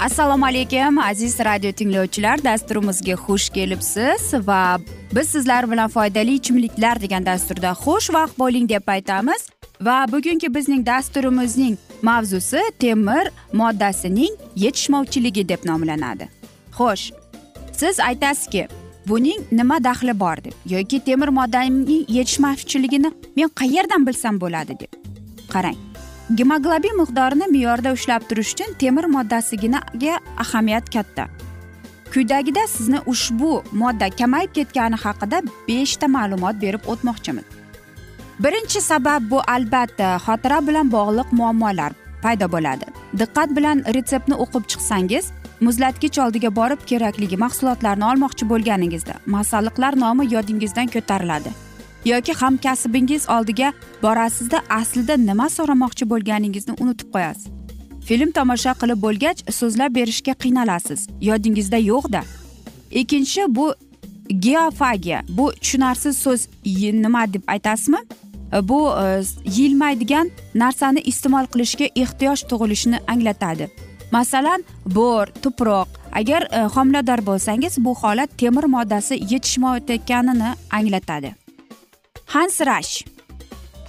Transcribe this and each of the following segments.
assalomu alaykum aziz radio tinglovchilar. Dasturimizga xush kelibsiz va biz sizlar bilan foydali ichimliklar degan dasturda xushvaqt bo'ling deb aytamiz. Va bugungi bizning dasturimizning mavzusi temir moddasining yetishmovchiligi deb nomlanadi. Xo'sh siz aytasizki buning nima daxli bor deb yoki temir moddaning yetishmovchiligini men qayerdan bilsam bo'ladi deb? Qarang. Gemoglobin miqdorini me'yorda ushlab turish uchun temir moddasiginaga ahamiyat katta. Quyidagida sizni ushbu modda kamayib ketgani haqida beshta ma'lumot berib o'tmoqchimiz birinchi sabab bu albatta xotira bilan bog'liq muammolar paydo bo'ladi. Diqqat bilan retseptni o'qib chiqsangiz muzlatgich oldiga borib kerakligi mahsulotlarni olmoqchi bo'lganingizda masalliqlar nomi yodingizdan ko'tariladi. Yoki hamkasbingiz oldiga borasizda aslida nima so'ramoqchi bo'lganingizni unutib qo'yasiz. Film tomosha qilib bo'lgach so'zlab berishga qiynalasiz. Yodingizda yo'qda. Ikkinchi bu geofagiya. Bu tushunarsiz so'z nima deb aytasizmi? Bu e, yilmaydigan yeyilmaydigan narsani iste'mol qilishga ehtiyoj tug'ilishini anglatadi. Masalan bo'r tuproq. Agar e, homilador bo'lsangiz bu holat temir moddasi yetishmayotganini anglatadi. Hansirash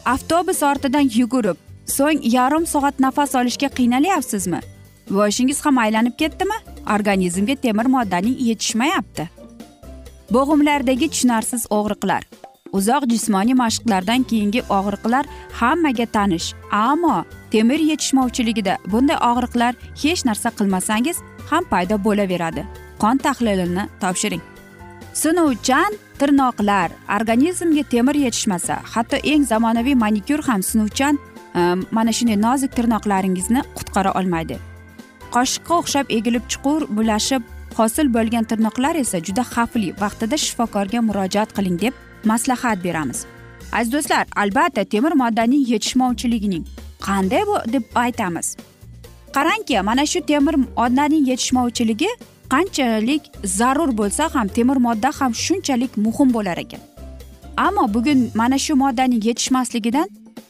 avtobus ortidan yugurib so'ng yarim soat nafas olishga qiynalyapsizmi boshingiz ham aylanib ketdimi? Organizmga temir moddaning yetishmayapti. Bo'g'imlardagi tushunarsiz og'riqlar. Uzoq jismoniy mashqlardan keyingi og'riqlar hammaga tanish. Ammo temir yetishmovchiligida bunday og'riqlar hech narsa qilmasangiz ham paydo bo'laveradi. Qon tahlilini topshiring. Sinuvchan tirnoqlar. Organizmga temir yetishmasa hatto eng zamonaviy manikyur ham sinuvchan ehm, mana shunday nozik tirnoqlaringizni qutqara olmaydi. Qoshiqqa o'xshab egilib chuqur bulashib hosil bo'lgan tirnoqlar esa juda xavfli vaqtida shifokorga murojaat qiling deb maslahat beramiz. Aziz do'stlar albatta temir moddaning yetishmovchiligining qanday bu deb aytamiz. Qarangki mana shu temir moddaning yetishmovchiligi qanchalik zarur bo'lsa ham temir modda ham shunchalik muhim bo'lar ekan. Ammo bugun mana shu moddaning yetishmasligidan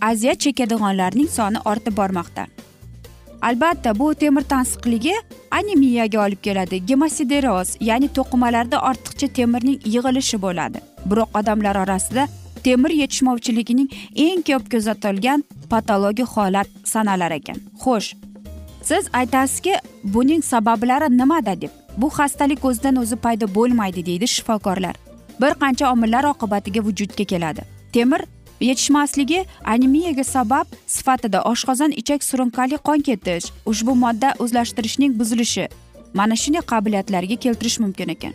aziyat chekadiganlarning soni ortib bormoqda. Albatta bu temir tansiqligi anemiyaga olib keladi gemosideroz ya'ni to'qimalarda ortiqcha temirning yig'ilishi bo'ladi. Biroq odamlar orasida temir yetishmovchiligining eng ko'p kuzatilgan patologik holat sanalar ekan. Xo'sh siz aytasizki buning sabablari nimada deb? Bu xastalik o'zidan o'zi paydo bo'lmaydi deydi shifokorlar. Bir qancha omillar oqibatiga vujudga keladi. Temir yetishmasligi anemiyaga sabab sifatida oshqozon ichak surunkali qon ketish ushbu modda o'zlashtirishning buzilishi mana shunday qobiliyatlarga keltirish mumkin ekan.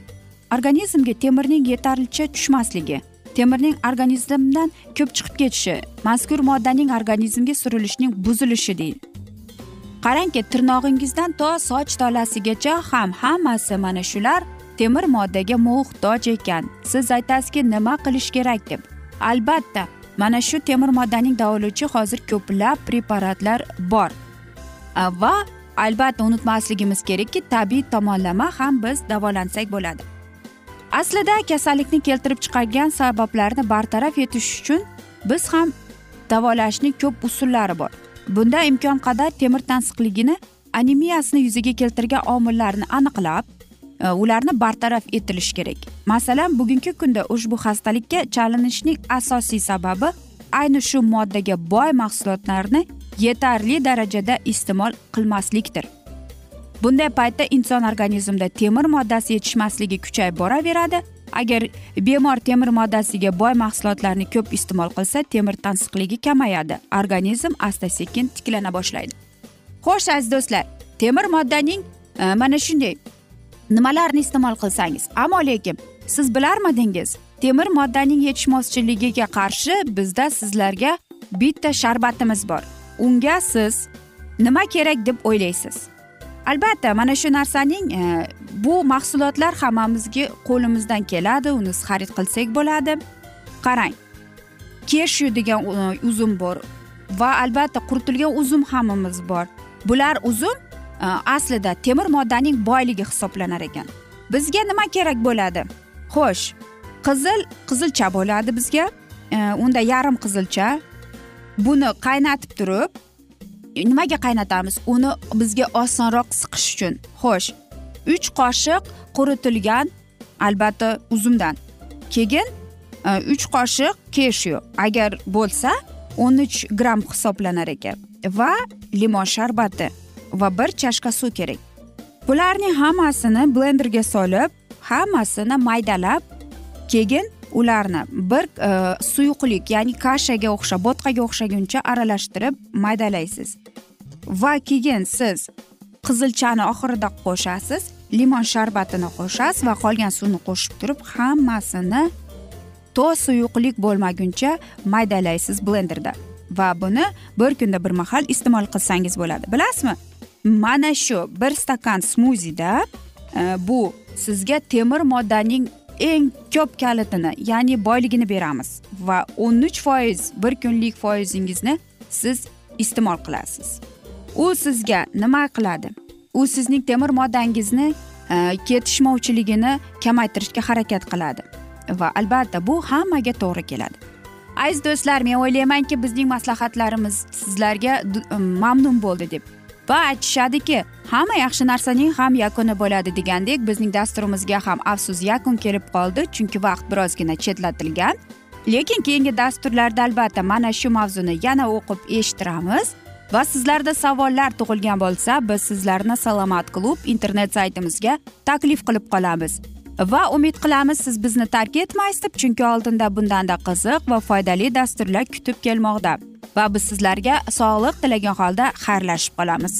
Organizmga temirning yetarlicha tushmasligi temirning organizmdan ko'p chiqib ketishi mazkur moddaning organizmga surilishining buzilishi deydi. Qarangki tirnog'ingizdan to soch tolasigacha ham hammasi mana shular temir moddaga muhtoj ekan. Siz aytasizki nima qilish kerak deb. Albatta mana shu temir moddaning davolovchi hozir ko'plab preparatlar bor. Va albatta unutmasligimiz kerakki tabiiy tomonlama ham biz davolansak bo'ladi. Aslida kasallikni keltirib chiqargan sabablarni bartaraf etish uchun biz ham davolashning ko'p usullari bor. Bunda imkon qadar temir tansiqligini anemiyasini yuzaga keltirgan omillarni aniqlab e, ularni bartaraf etilishi kerak. Masalan bugungi kunda ushbu xastalikka chalinishning asosiy sababi ayni shu moddaga boy mahsulotlarni yetarli darajada iste'mol qilmaslikdir. Bunday paytda inson organizmida temir moddasi yetishmasligi kuchayib boraveradi agar bemor temir moddasiga boy mahsulotlarni ko'p iste'mol qilsa temir tansiqligi kamayadi. Organizm asta sekin tiklana boshlaydi. Xo'sh aziz do'stlar temir moddaning e, mana shunday nimalarni iste'mol qilsangiz? Ammo lekin siz bilarmidingiz temir moddaning yetishmovchiligiga qarshi bizda sizlarga bitta sharbatimiz bor. Unga siz nima kerak deb o'ylaysiz? Albatta mana shu narsaning e, bu mahsulotlar hammamizga qo'limizdan keladi uni xarid qilsak bo'ladi. Qarang keshu degan e, uzum bor va albatta quritilgan uzum hammamiz bor. Bular uzum e, aslida temir moddaning boyligi hisoblanar ekan. Bizga nima kerak bo'ladi? Xo'sh qizil qizilcha bo'ladi bizga. Unda yarim qizilcha. Buni qaynatib turib nimaga qaynatamiz? Uni bizga osonroq siqish uchun. Xo'sh uch qoshiq quritilgan albatta uzumdan. Keyin e, uch qoshiq keshu agar bo'lsa o'n uch gramm hisoblanar ekan. Va limon sharbati va bir chashka suv kerak. Bularning hammasini blenderga solib hammasini maydalab keyin ularni bir e, suyuqlik ya'ni kashaga o'xshab bo'tqaga o'xshaguncha aralashtirib maydalaysiz. Va keyin siz qizilchani oxirida qo'shasiz limon sharbatini qo'shasiz va qolgan suvni qo'shib turib hammasini to suyuqlik bo'lmaguncha maydalaysiz blenderda. Va buni bir kunda bir mahal iste'mol qilsangiz bo'ladi. Bilasizmi? Mana shu bir stakan smuzida e, bu sizga temir moddaning eng ko'p kalitini ya'ni boyligini beramiz va o'n uch foiz bir kunlik foizingizni siz iste'mol qilasiz. U sizga nima qiladi? U sizning temir moddangizni e, ketishmovchiligini kamaytirishga harakat qiladi va albatta bu hammaga to'g'ri keladi. Aziz do'stlar men o'ylaymanki bizning maslahatlarimiz sizlarga e, mamnun bo'ldi deb va aytishadiki hamma yaxshi narsaning ham yakuni bo'ladi degandek bizning dasturimizga ham afsus yakun kelib qoldi chunki vaqt birozgina chetlatilgan. Lekin keyingi dasturlarda albatta mana shu mavzuni yana o'qib eshittiramiz va sizlarda savollar tug'ilgan bo'lsa biz sizlarni salomat klub internet saytimizga taklif qilib qolamiz. Va umid qilamiz siz bizni tark etmaysiz deb chunki oldinda bundanda qiziq va foydali dasturlar kutib kelmoqda. Va biz sizlarga sog'lik tilagan holda xayrlashib qolamiz.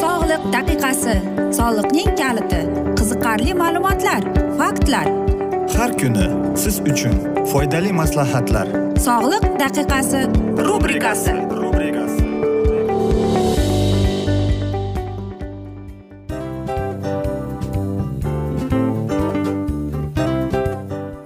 Sog'liq daqiqasi soliqning kaliti qiziqarli ma'lumotlar faktlar. Har kuni siz uchun foydali maslahatlar. Sog'liq daqiqasi rubrikasi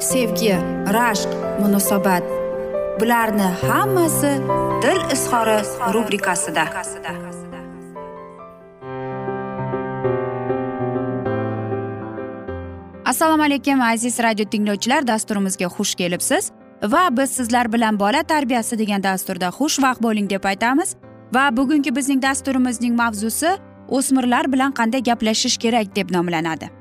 sevgi rashq munosabat. Bularni hammasi dil izhori rubrikasida. Assalomu alaykum aziz radio tinglovchilar. Dasturimizga xush kelibsiz. Va biz sizlar bilan bola tarbiyasi degan dasturda xushvaqt bo'ling deb aytamiz. Va bugungi bizning dasturimizning mavzusi o'smirlar bilan qanday gaplashish kerak deb nomlanadi.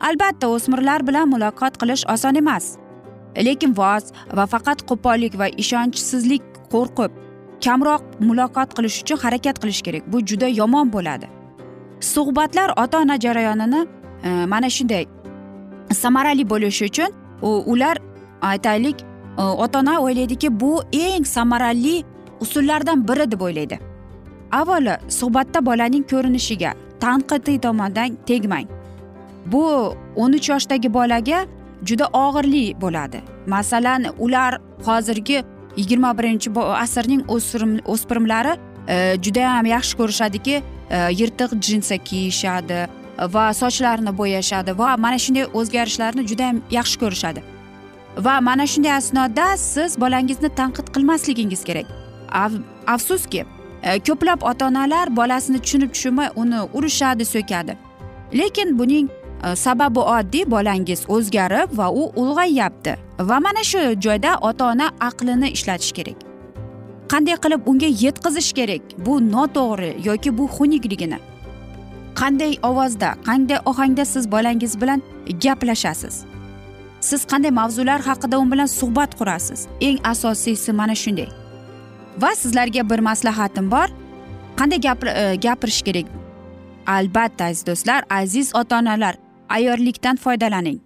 Albatta o'smirlar bilan muloqot qilish oson emas. Lekin voz va faqat qo'pollik va ishonchsizlik qo'rqib kamroq muloqot qilish uchun harakat qilish kerak. Bu juda yomon bo'ladi. Suhbatlar ota ona jarayonini e, mana shunday samarali bo'lishi uchun ular aytaylik e, ota ona o'ylaydiki bu eng samarali usullardan biri deb o'ylaydi. Avvalo suhbatda bolaning ko'rinishiga tanqidiy tomondan tegmang. Bu o'n uch yoshdagi bolaga juda og'irli bo'ladi. Masalan ular hozirgi yigirma birinchi asrning o'spirimlari e, judayam yaxshi ko'rishadiki e, yirtiq jinsa kiyishadi va sochlarini bo'yashadi va mana shunday o'zgarishlarni judayam yaxshi ko'rishadi. Va mana shunday asnoda siz bolangizni tanqid qilmasligingiz kerak. Afsuski e, ko'plab ota onalar bolasini tushunib tushunmay uni urishadi so'kadi. Lekin buning Э, sababi oddiy bolangiz o'zgarib va u ulg'ayyapti va mana shu joyda ota ona aqlini ishlatish kerak. Qanday qilib unga yetkazish kerak? Bu noto'g'ri yoki bu xunukligini? Qanday ovozda qanday ohangda siz bolangiz bilan gaplashasiz? Siz qanday mavzular haqida u bilan suhbat qurasiz? Eng asosiysi mana shunday. Va sizlarga bir maslahatim bor. Qanday e, gapirish kerak? Albatta aziz do'stlar aziz ota onalar ayyorlikdan foydalaning.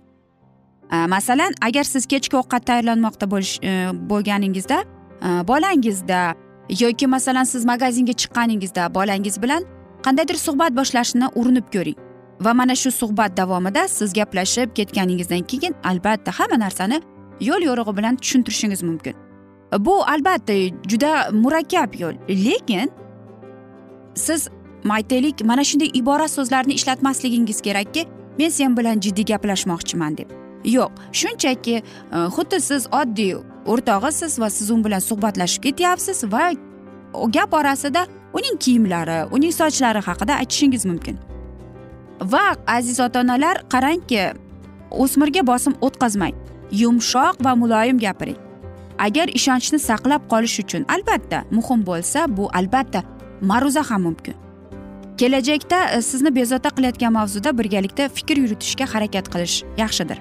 Masalan agar siz kechki ovqat tayyorlanmoqda bo'lish e, bo'lganingizda e, bolangizda yoki masalan siz magazinga chiqqaningizda bolangiz bilan qandaydir suhbat boshlashni urinib ko'ring va mana shu suhbat davomida siz gaplashib ketganingizdan keyin albatta hamma narsani yo'l yo'rig'i bilan tushuntirishingiz mumkin. Bu albatta juda murakkab yo'l lekin siz aytaylik mana shunday ibora so'zlarni ishlatmasligingiz kerakki men sen bilan jiddiy gaplashmoqchiman deb. Yo'q shunchaki e, xuddi siz oddiy o'rtog'isiz va siz u bilan suhbatlashib ketyapsiz va gap orasida uning kiyimlari uning sochlari haqida aytishingiz mumkin. Va aziz ota onalar qarangki o'smirga bosim o'tkazmang. Yumshoq va muloyim gapiring. Agar ishonchni saqlab qolish uchun albatta muhim bo'lsa bu albatta ma'ruza ham mumkin. Kelajakda e, sizni bezovta qilayotgan mavzuda birgalikda fikr yuritishga harakat qilish yaxshidir.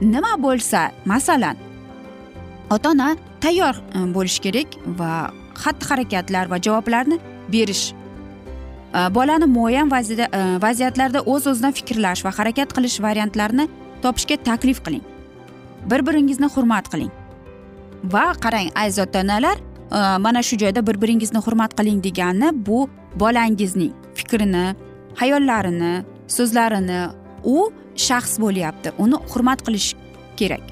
Nima bo'lsa masalan ota ona tayyor bo'lish bo'lishi kerak va xatti harakatlar va javoblarni berish. E, bolani muayyan vaziyatlarda o'z o'zidan fikrlash va harakat qilish variantlarini topishga taklif qiling. Bir biringizni hurmat qiling. Va qarang aziz ota onalar mana shu joyda bir biringizni hurmat qiling degani bu bolangizning fikrini hayollarini so'zlarini u shaxs bo'lyapti. Uni hurmat qilish kerak.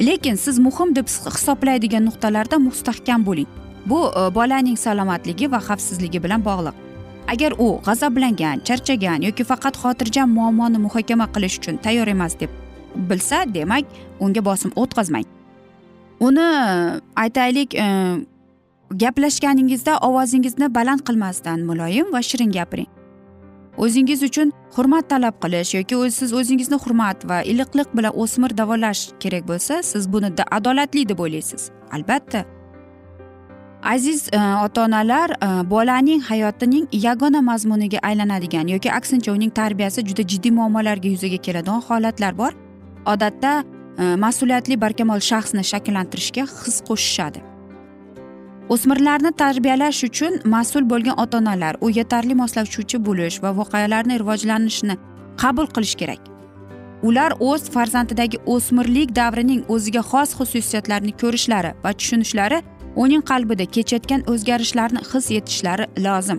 Lekin siz muhim deb hisoblaydigan nuqtalarda mustahkam bo'ling. Bu e, bolaning salomatligi va xavfsizligi bilan bog'liq. Agar u g'azablangan charchagan yoki faqat xotirjam muammoni muhokama qilish uchun tayyor emas deb bilsa demak unga bosim o'tkazmang. Uni e, aytaylik e, gaplashganingizda ovozingizni baland qilmasdan muloyim va shirin gapiring. O'zingiz uchun hurmat talab qilish yoki siz o'zingizni hurmat va iliqlik bilan o'smir davolash kerak bo'lsa siz buni adolatli deb o'ylaysiz albatta. Aziz e, ota onalar e, bolaning hayotining yagona mazmuniga aylanadigan yoki aksincha uning tarbiyasi juda jiddiy muammolarga yuzaga keladigan holatlar bor. Odatda e, mas'uliyatli barkamol shaxsni shakllantirishga his qo'shishadi. O'smirlarni tarbiyalash uchun mas'ul bo'lgan ota onalar u yetarli moslashuvchi bo'lish va voqealarni rivojlanishini qabul qilish kerak. Ular o'z farzandidagi o'smirlik davrining o'ziga xos xususiyatlarini ko'rishlari va tushunishlari uning qalbida kechayotgan o'zgarishlarni his etishlari lozim.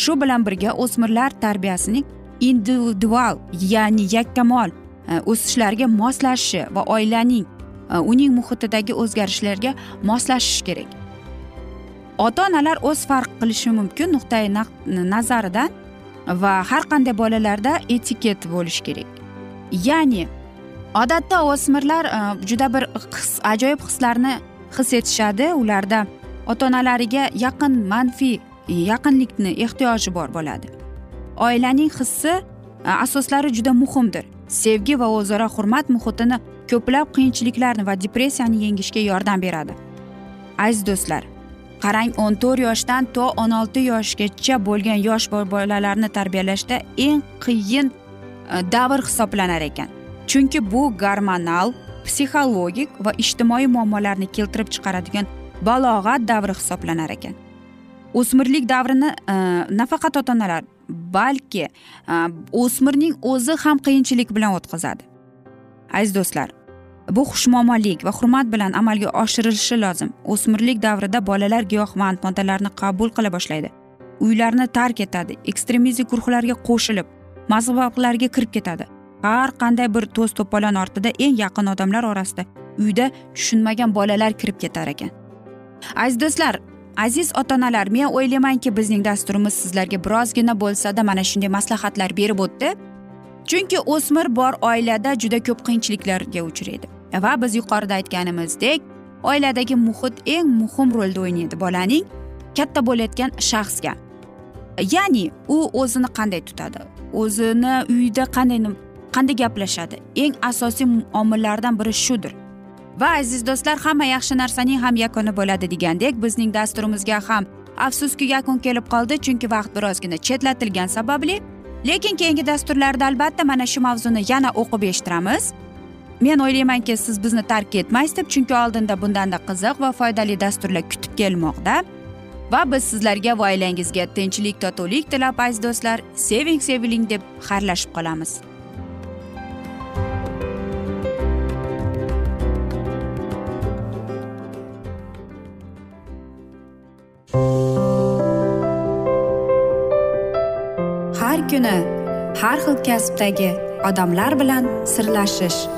Shu bilan birga o'smirlar tarbiyasining individual ya'ni yakkamol e, o'sishlariga moslashishi va oilaning e, uning muhitidagi o'zgarishlarga moslashishi kerak. Ota onalar o'z farq qilishi mumkin nuqtai nazaridan va har qanday bolalarda etiket bo'lishi kerak. Ya'ni odatda o'smirlar e, juda bir his ajoyib hislarni his etishadi. Ularda ota onalariga yaqin manfiy e, yaqinlikni ehtiyoji bor bo'ladi. Oilaning hissi e, asoslari juda muhimdir. Sevgi va o'zaro hurmat muhitini ko'plab qiyinchiliklarni va depressiyani yengishga yordam beradi. Aziz do'stlar qarang o'n to'rt yoshdan to o'n olti yoshgacha bo'lgan yosh bolalarni tarbiyalashda eng qiyin e, davr hisoblanar ekan. Chunki bu gormonal psixologik va ijtimoiy muammolarni keltirib chiqaradigan balog'at davri hisoblanar ekan. O'smirlik davrini e, nafaqat ota onalar balki e, o'smirning o'zi ham qiyinchilik bilan o'tkazadi. Aziz do'stlar bu xushmuomallik va hurmat bilan amalga oshirilishi lozim. O'smirlik davrida bolalar giyohvand moddalarni qabul qila boshlaydi. Uylarni tark etadi ekstremizm guruhlarga qo'shilib mazhablarga kirib ketadi. Har qanday bir to's to'polon ortida eng yaqin odamlar orasida uyda tushunmagan bolalar kirib ketar ekan. Aziz do'stlar aziz ota onalar men o'ylaymanki bizning dasturimiz sizlarga birozgina bo'lsada mana shunday maslahatlar berib o'tdi. Chunki o'smir bor oilada juda ko'p qiyinchiliklarga uchraydi. Va biz yuqorida aytganimizdek oiladagi muhit eng muhim rolni o'ynaydi bolaning katta bo'layotgan shaxsga. Ya'ni u o'zini qanday tutadi? O'zini uyda qanday qanday gaplashadi? Eng asosiy omillardan biri shudir. Va aziz do'stlar hamma yaxshi narsaning ham yakuni bo'ladi degandek bizning dasturimizga ham afsuski yakun kelib qoldi chunki vaqt birozgina chetlatilgani sababli. Lekin keyingi dasturlarda albatta mana shu mavzuni yana o'qib eshittiramiz. Men o'ylaymanki siz bizni tark etmaysiz deb chunki oldinda bundanda qiziq va foydali dasturlar kutib kelmoqda. Va biz sizlarga va oilangizga tinchlik totuvlik tilab aziz do'stlar seving seviling deb xayrlashib qolamiz. Har kuni har xil kasbdagi odamlar bilan sirlashish.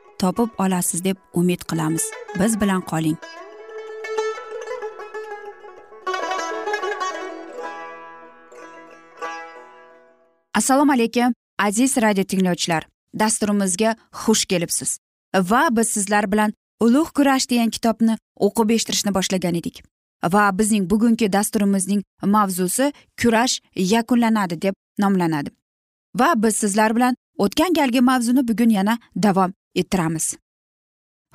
topib olasiz deb umid qilamiz. Biz bilan qoling. Assalomu alaykum aziz radio tinglovchilar. Dasturimizga xush kelibsiz. Va biz sizlar bilan ulug' kurash degan kitobni o'qib eshittirishni boshlagan edik. Va bizning bugungi dasturimizning mavzusi kurash yakunlanadi deb nomlanadi. Va biz sizlar bilan o'tgan galgi mavzuni bugun yana davom ettiramiz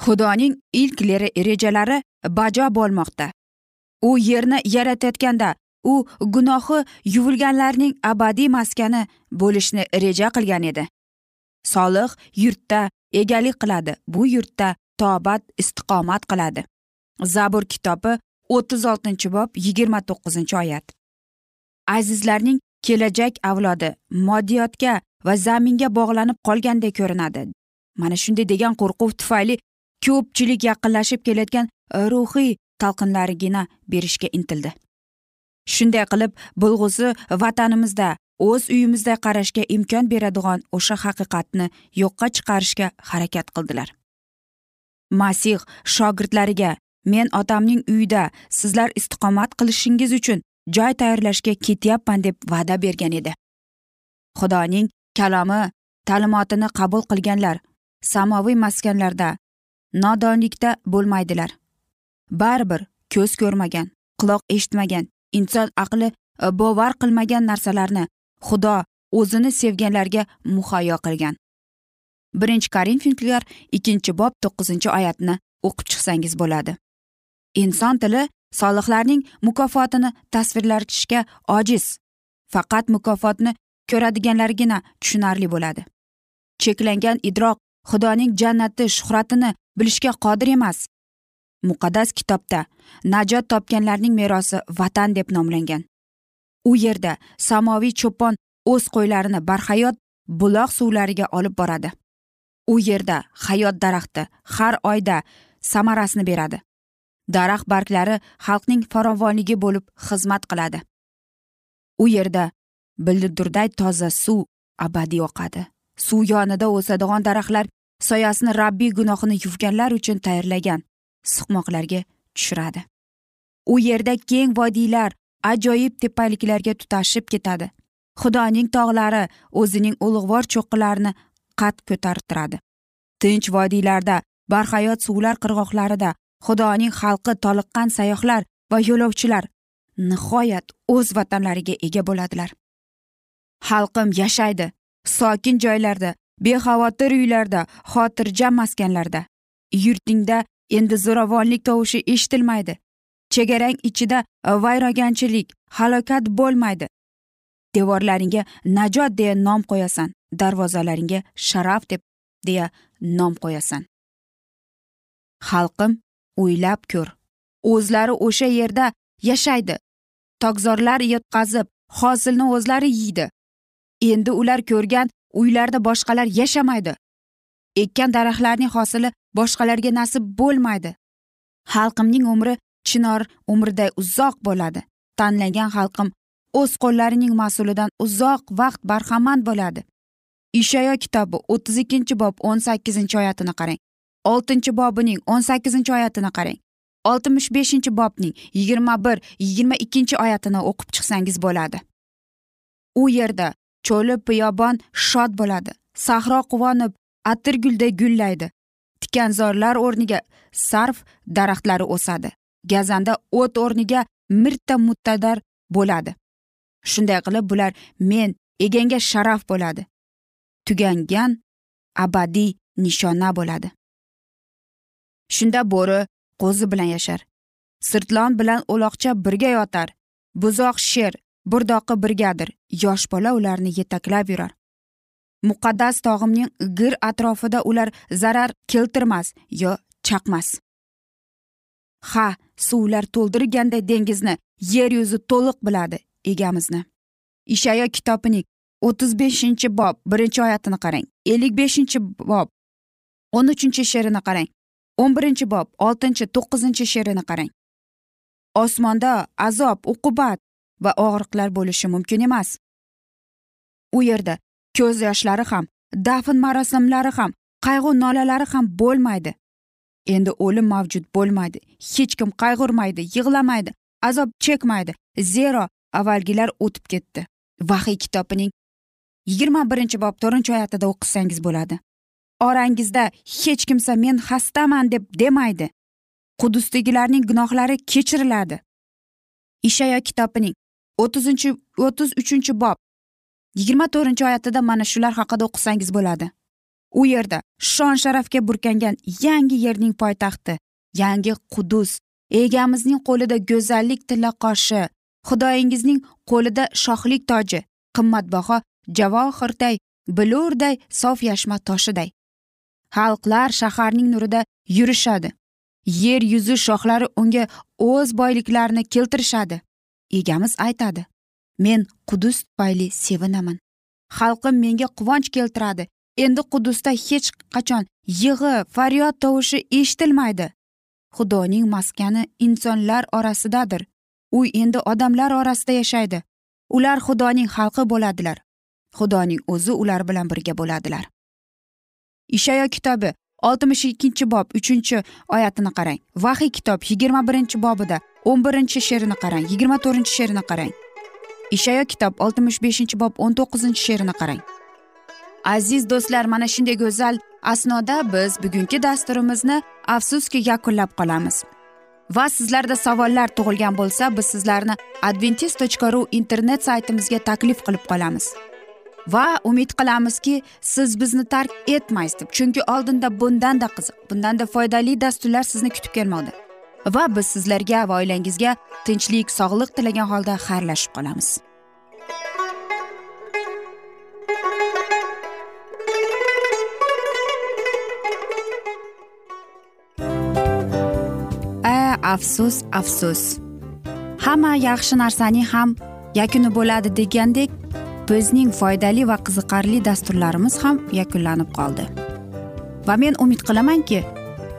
xudoning ilk rejalari bajo bo'lmoqda. U yerni yaratayotganda u gunohi yuvilganlarning abadiy maskani bo'lishni reja qilgan edi. Solih yurtda egalik qiladi bu yurtda tobat istiqomat qiladi. Zabur kitobi o'ttiz oltinchi bob yigirma to'qqizinchi oyat. Azizlarning kelajak avlodi moddiyotga va zaminga bog'lanib qolganday ko'rinadi. Mana shunday degan qo'rquv tufayli ko'pchilik yaqinlashib kelayotgan e, ruhiy talqinlarigina berishga intildi. Shunday qilib bo'lg'usi vatanimizda o'z uyimizda qarashga imkon beradigan o'sha haqiqatni yo'qqa chiqarishga harakat qildilar. Masih shogirdlariga men otamning uyida sizlar istiqomat qilishingiz uchun joy tayyorlashga ketyapman deb va'da bergan edi. Xudoning kalomi ta'limotini qabul qilganlar samoviy maskanlarda nodonlikda bo'lmaydilar. Baribir ko'z ko'rmagan quloq eshitmagan inson aqli e, bovar qilmagan narsalarni xudo o'zini sevganlarga muhayyo qilgan. Birinchi korinfliklar ikkinchi bob to'qqizinchi oyatni o'qib chiqsangiz bo'ladi. Inson tili solihlarning mukofotini tasvirlashga ojiz. Faqat mukofotni ko'radiganlargina tushunarli bo'ladi. Cheklangan idroq xudoning jannati shuhratini bilishga qodir emas. Muqaddas kitobda najot topganlarning merosi vatan deb nomlangan. U yerda samoviy cho'pon o'z qo'ylarini barhayot buloq suvlariga olib boradi. U yerda hayot daraxti har oyda samarasini beradi. Daraxt barglari xalqning farovonligi bo'lib xizmat qiladi. U yerda bildurday toza suv abadiy oqadi. Suv yonida o'sadigan daraxtlar soyasini rabbiy gunohini yuvganlar uchun tayyorlagan siqmoqlarga tushiradi. U yerda keng vodiylar ajoyib tepaliklarga tutashib ketadi. Xudoning tog'lari o'zining ulug'vor cho'qqilarini qad ko'tartiradi. Tinch vodiylarda barhayot suvlar qirg'oqlarida xudoning xalqi toliqqan sayyohlar va yo'lovchilar nihoyat o'z vatanlariga ega bo'ladilar. Xalqim yashaydi sokin joylarda bexavotir uylarda xotirjam maskanlarda. Yurtingda endi zo'ravonlik tovushi eshitilmaydi. Chegarang ichida vayroganchilik halokat bo'lmaydi. Devorlaringga najot deya nom qo'yasan darvozalaringga sharaf deb deya nom qo'yasan. Xalqim o'ylab ko'r. O'zlari o'sha yerda yashaydi. Tokzorlar yotqazib hosilni o'zlari yeydi. Endi ular ko'rgan uylarda boshqalar yashamaydi. Ekkan daraxtlarning hosili boshqalarga nasib bo'lmaydi. Xalqimning umri chinor umriday uzoq bo'ladi. Tanlangan xalqim o'z qo'llarining mas'ulidan uzoq vaqt barhamand bo'ladi. Ishayo kitobi o'ttiz ikkinchi bob o'n sakkizinchi oyatini qarang. Oltinchi bobining o'n sakkizinchi oyatini qarang. Oltmish beshinchi bobning yigirma bir yigirma ikkinchi oyatini o'qib chiqsangiz bo'ladi. U yerda cho'li biyobon shod bo'ladi. Sahro quvonib atirgulday gullaydi. Tikanzorlar o'rniga sarf daraxtlari o'sadi. Gazanda o't o'rniga mirta muttadar bo'ladi. Shunday qilib bular men eganga sharaf bo'ladi. Tugangan abadiy nishona bo'ladi. Shunda bo'ri qo'zi bilan yashar. Sirtlon bilan uloqcha birga yotar. Buzoq sher burdoqi birgadir. Yosh bola ularni yetaklab yurar. Muqaddas tog'imning gir atrofida ular zarar keltirmas yo chaqmas. Ha suvlar to'ldirganday dengizni yer yuzi to'liq biladi egamizni. Ishayo kitobining o'ttiz beshinchi bob birinchi oyatini qarang ellik beshinchi bob o'n uchinchi she'rini qarang o'n birinchi bob oltinchi to'qqizinchi she'rini qarang. Osmonda azob uqubat va og'riqlar bo'lishi mumkin emas. U yerda ko'z yoshlari ham dafn marosimlari ham qayg'u nolalari ham bo'lmaydi. Endi o'lim mavjud bo'lmaydi hech kim qayg'urmaydi yig'lamaydi azob chekmaydi. Zero avvalgilar o'tib ketdi. Vahiy kitobining yigirma birinchi bob to'rtinchi oyatida o'qisangiz bo'ladi. Orangizda hech kimsa men xastaman deb demaydi. Qudusdagilarning gunohlari kechiriladi. Ishayo kitobining o'ttizinchi o'ttiz uchinchi bob. Yigirma to'rtinchi oyatida mana shular haqida o'qisangiz bo'ladi. U yerda shon sharafga burkangan yangi yerning poytaxti yangi qudus egamizning qo'lida go'zallik tilla qoshi xudoyingizning qo'lida shohlik toji qimmatbaho javohirday bilurday sof yashma toshiday. Xalqlar shaharning nurida yurishadi. Yer yuzi shohlari unga o'z boyliklarini keltirishadi. Egamiz aytadi men qudus tufayli sevinaman. Xalqim menga quvonch keltiradi. Endi qudusda hech qachon yig'i faryod tovushi eshitilmaydi. Xudoning maskani insonlar orasidadir. U endi odamlar orasida yashaydi. Ular xudoning xalqi bo'ladilar. Xudoning o'zi ular bilan birga bo'ladilar. Ishayo kitobi oltmish ikkinchi bob uchinchi oyatini qarang. Vahiy kitob yigirma birinchi bobida o'n birinchi she'rini qarang yigirma to'rtinchi she'rini qarang. Ishayo kitob oltmish beshinchi bob o'n to'qqizinchi she'rini qarang. Aziz do'stlar mana shunday go'zal asnoda biz bugungi dasturimizni afsuski yakunlab qolamiz. Va sizlarda savollar tug'ilgan bo'lsa biz sizlarni adventis tochka ru internet saytimizga taklif qilib qolamiz. Va umid qilamizki siz bizni tark etmaysiz deb chunki oldinda bundanda qiziq bundanda foydali dasturlar sizni kutib kelmoqda. Va biz sizlarga va oilangizga tinchlik sog'lik tilagan holda xayrlashib qolamiz. A afsus afsus. Hamma yaxshi narsaning ham yakuni bo'ladi degandek bizning foydali va qiziqarli dasturlarimiz ham yakunlanib qoldi. Va men umid qilamanki